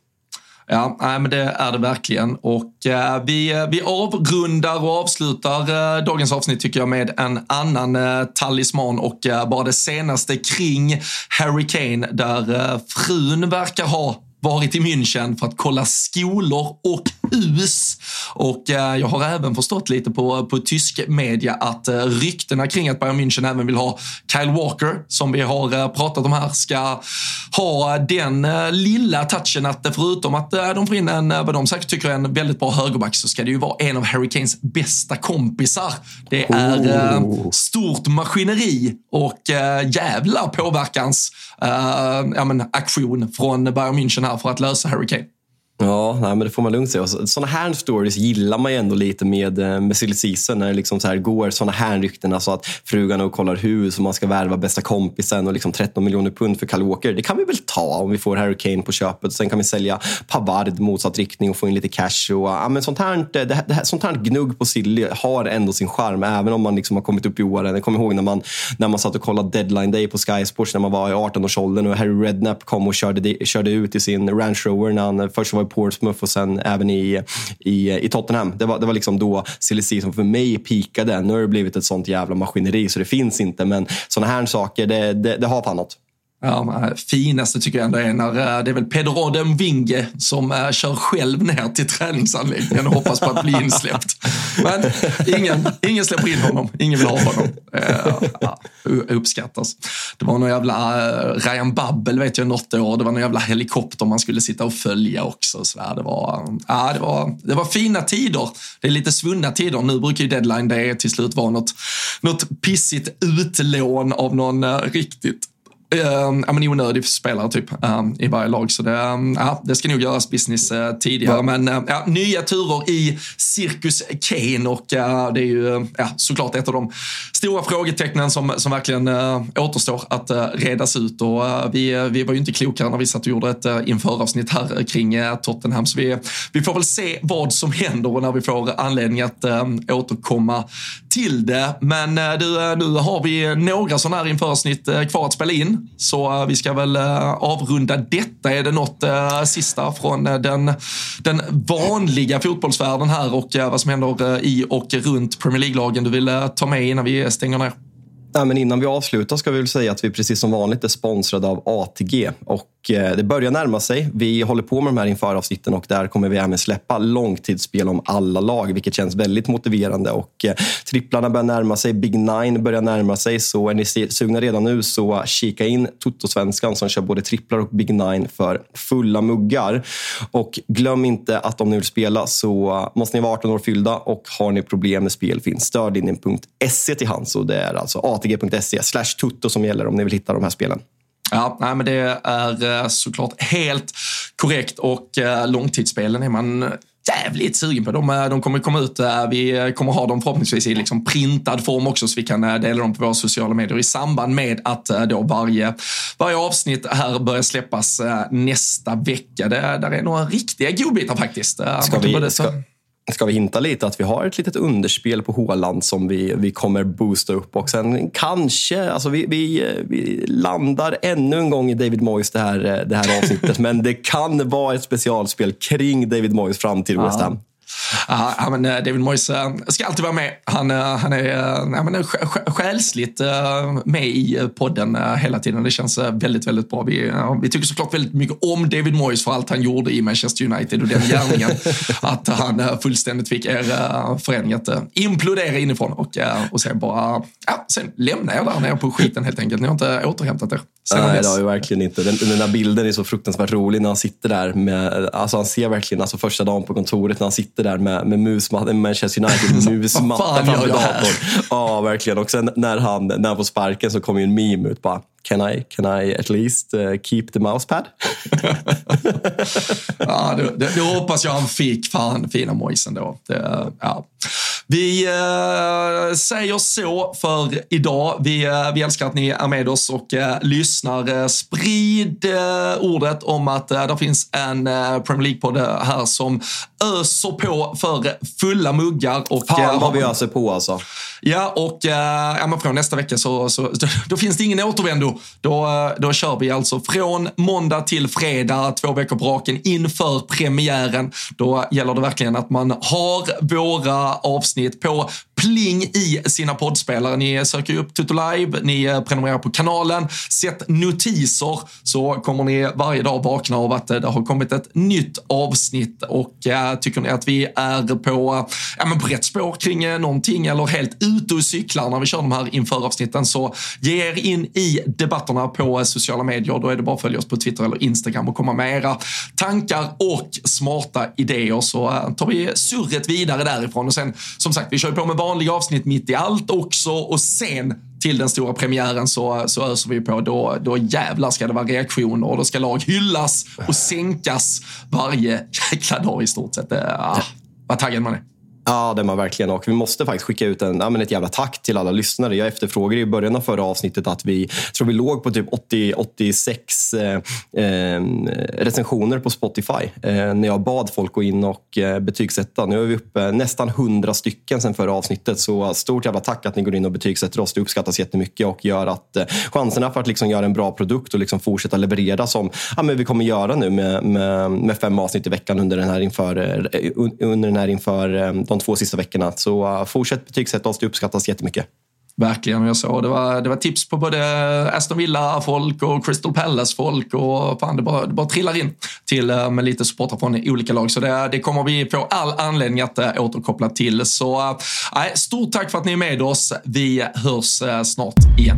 Ja, nej, men det är det verkligen. Och eh, vi, eh, vi avrundar och avslutar eh, dagens avsnitt tycker jag med en annan eh, talisman och eh, bara det senaste kring Harry Kane där eh, frun verkar ha varit i München för att kolla skolor och hus. Och eh, jag har även förstått lite på, på tysk media att eh, ryktena kring att Bayern München även vill ha Kyle Walker, som vi har eh, pratat om här, ska ha den lilla touchen att förutom att de får in en, vad de säkert tycker är en väldigt bra högerback, så ska det ju vara en av Harry Kanes bästa kompisar. Det är oh. stort maskineri och jävla påverkans ja, men, aktion från Bayern München här för att lösa Harry Kane. Ja, nej, men det får man lugnt säga. Sådana här stories gillar man ju ändå lite med, eh, med silly season. När det liksom så här går sådana här rykten. Alltså att frugan och kollar hus och man ska värva bästa kompisen och liksom 13 miljoner pund för Kyle Walker. Det kan vi väl ta om vi får Harry Kane på köpet. Sen kan vi sälja Pavard motsatt riktning och få in lite cash. Och, ja, men sånt, här, det, det här, sånt här gnugg på silly har ändå sin charm. Även om man liksom har kommit upp i åren. Jag kommer ihåg när man, när man satt och kollade deadline day på Sky Sports när man var i 18-årsåldern och Harry Redknapp kom och körde, körde ut i sin Range Rover när han först var i Portsmouth och sen även i, i, i Tottenham. Det var, det var liksom då silly som för mig pikade. Nu har det blivit ett sånt jävla maskineri så det finns inte. Men såna här saker, det, det, det har fan något. Ja, finaste tycker jag ändå är när eh, det är väl Pedro Vinge som eh, kör själv ner till träningsanläggningen och hoppas på att bli insläppt. Men ingen, ingen släpper in honom, ingen vill ha honom. Eh, ja, uppskattas. Det var någon jävla Ryan Babbel vet jag något år, det var någon jävla helikopter man skulle sitta och följa också. Så där. Det, var, ja, det, var, det var fina tider. Det är lite svunna tider. Nu brukar ju deadline det till slut vara något, något pissigt utlån av någon riktigt ja, men onödig spelare typ uh, i varje lag. Så det, uh, ja, det ska nog göras business uh, tidigare. Men ja, nya turer i Cirkus Kane och det är ju ja, såklart ett av de stora frågetecknen som, som verkligen återstår att redas ut. Och, vi, vi var ju inte klokare när vi satt och gjorde ett införavsnitt här kring Tottenham. Så vi, vi får väl se vad som händer och när vi får anledning att återkomma till det. Men du, nu har vi några sådana här införavsnitt kvar att spela in. Så eh, vi ska väl eh, avrunda detta. Är det något eh, sista från den, den vanliga fotbollsvärlden här och vad som händer i och runt Premier League-lagen du vill ta med innan vi stänger ner? Nej, men innan vi avslutar ska vi väl säga att vi precis som vanligt är sponsrade av ATG. Och eh, det börjar närma sig. Vi håller på med de här införavsnitten och där kommer vi även släppa långtidsspel om alla lag, vilket känns väldigt motiverande. Och eh, tripplarna börjar närma sig, Big Nine börjar närma sig. Så är ni sugna redan nu så kika in Toto-svenskan som kör både tripplar och Big Nine för fulla muggar. Och glöm inte att om ni vill spela så måste ni vara 18 år fyllda och har ni problem med spel finns stödlinjen.se till hands. Och det är alltså atg.se slash tutto som gäller om ni vill hitta de här spelen. Ja, nej, men det är eh, såklart helt korrekt och eh, långtidsspelen är man jävligt sugen på. De, eh, de kommer komma ut, vi kommer ha dem förhoppningsvis i liksom printad form också så vi kan dela dem på våra sociala medier i samband med att då varje, varje avsnitt här börjar släppas nästa vecka. Det, där är några riktiga godbitar faktiskt. Ska vi, ska, ska vi hinta lite att vi har ett litet underspel på Håland som vi, vi kommer boosta upp och sen kanske, alltså vi, vi, vi landar ännu en gång i David Moyes det här, det här avsnittet men det kan vara ett specialspel kring David Moyes framtid i West Ham. Ja, men eh, David Moyes eh, ska alltid vara med. Han, eh, han är men själsligt med i podden hela tiden. Det känns väldigt, väldigt bra. Vi, vi tycker såklart väldigt mycket om David Moyes för allt han gjorde i Manchester United och den gärningen. att han fullständigt fick er förening att implodera inifrån och, och sen bara, ja, sen lämnar jag där nere på skiten helt enkelt. Ni har inte återhämtat er. Nej, det har vi verkligen inte. Den, den där bilden är så fruktansvärt rolig när han sitter där med, alltså han ser verkligen, alltså första dagen på kontoret när han sitter där med, med musmatta, Manchester United musmatta framför datorn. Ja, verkligen. Och sen när han, när han får sparken så kommer ju en meme ut bara Can I, can I at least uh, keep the mousepad? ja, det, det, det, hoppas jag han fick. Fan, fina Moisen då. Det, ja. Vi eh, säger så för idag. Vi, eh, vi älskar att ni är med oss och eh, lyssnar. Eh, sprid eh, ordet om att eh, det finns en Premier League-podd här som öser på för fulla muggar. Och, Fan vad vi öser på alltså. Ja, och ja, men från nästa vecka så, så då, då finns det ingen återvändo. Då, då kör vi alltså från måndag till fredag, två veckor på raken inför premiären. Då gäller det verkligen att man har våra avsnitt på pling i sina poddspelare. Ni söker upp Tutu Live, ni prenumererar på kanalen, sätt notiser så kommer ni varje dag vakna av att eh, det har kommit ett nytt avsnitt och äh, tycker ni att vi är på, ja, men på rätt spår kring äh, någonting eller helt ute och cyklar när vi kör de här inför-avsnitten så ge er in i debatterna på sociala medier. Då är det bara att följa oss på Twitter eller Instagram och komma med era tankar och smarta idéer så tar vi surret vidare därifrån och sen som sagt, vi kör på med vanliga avsnitt mitt i allt också och sen till den stora premiären så, så öser vi på. Då, då jävlar ska det vara reaktioner och då ska lag hyllas och sänkas varje jäkla dag i stort sett. Ah, vad taggad man är. Ja, det är man verkligen. Och vi måste faktiskt skicka ut en, ja, men ett jävla tack till alla lyssnare. Jag efterfrågade i början av förra avsnittet att vi tror vi låg på typ 80, 86 eh, eh, recensioner på Spotify. Eh, när jag bad folk gå in och eh, betygsätta. Nu är vi uppe nästan 100 stycken sen förra avsnittet. Så stort jävla tack att ni går in och betygsätter oss. Det uppskattas jättemycket och gör att eh, chanserna för att liksom göra en bra produkt och liksom fortsätta leverera som ja, men vi kommer göra nu med, med, med fem avsnitt i veckan under den här inför, eh, under den här inför eh, de två sista veckorna. Så uh, fortsätt betygsätta oss, det uppskattas jättemycket. Verkligen, jag såg det var, det var tips på både Aston Villa-folk och Crystal Palace-folk och fan, det bara, det bara trillar in till eh, med lite supportrar från olika lag. Så det, det kommer vi få all anledning att eh, återkoppla till. Så äh, stort tack för att ni är med oss. Vi hörs snart igen.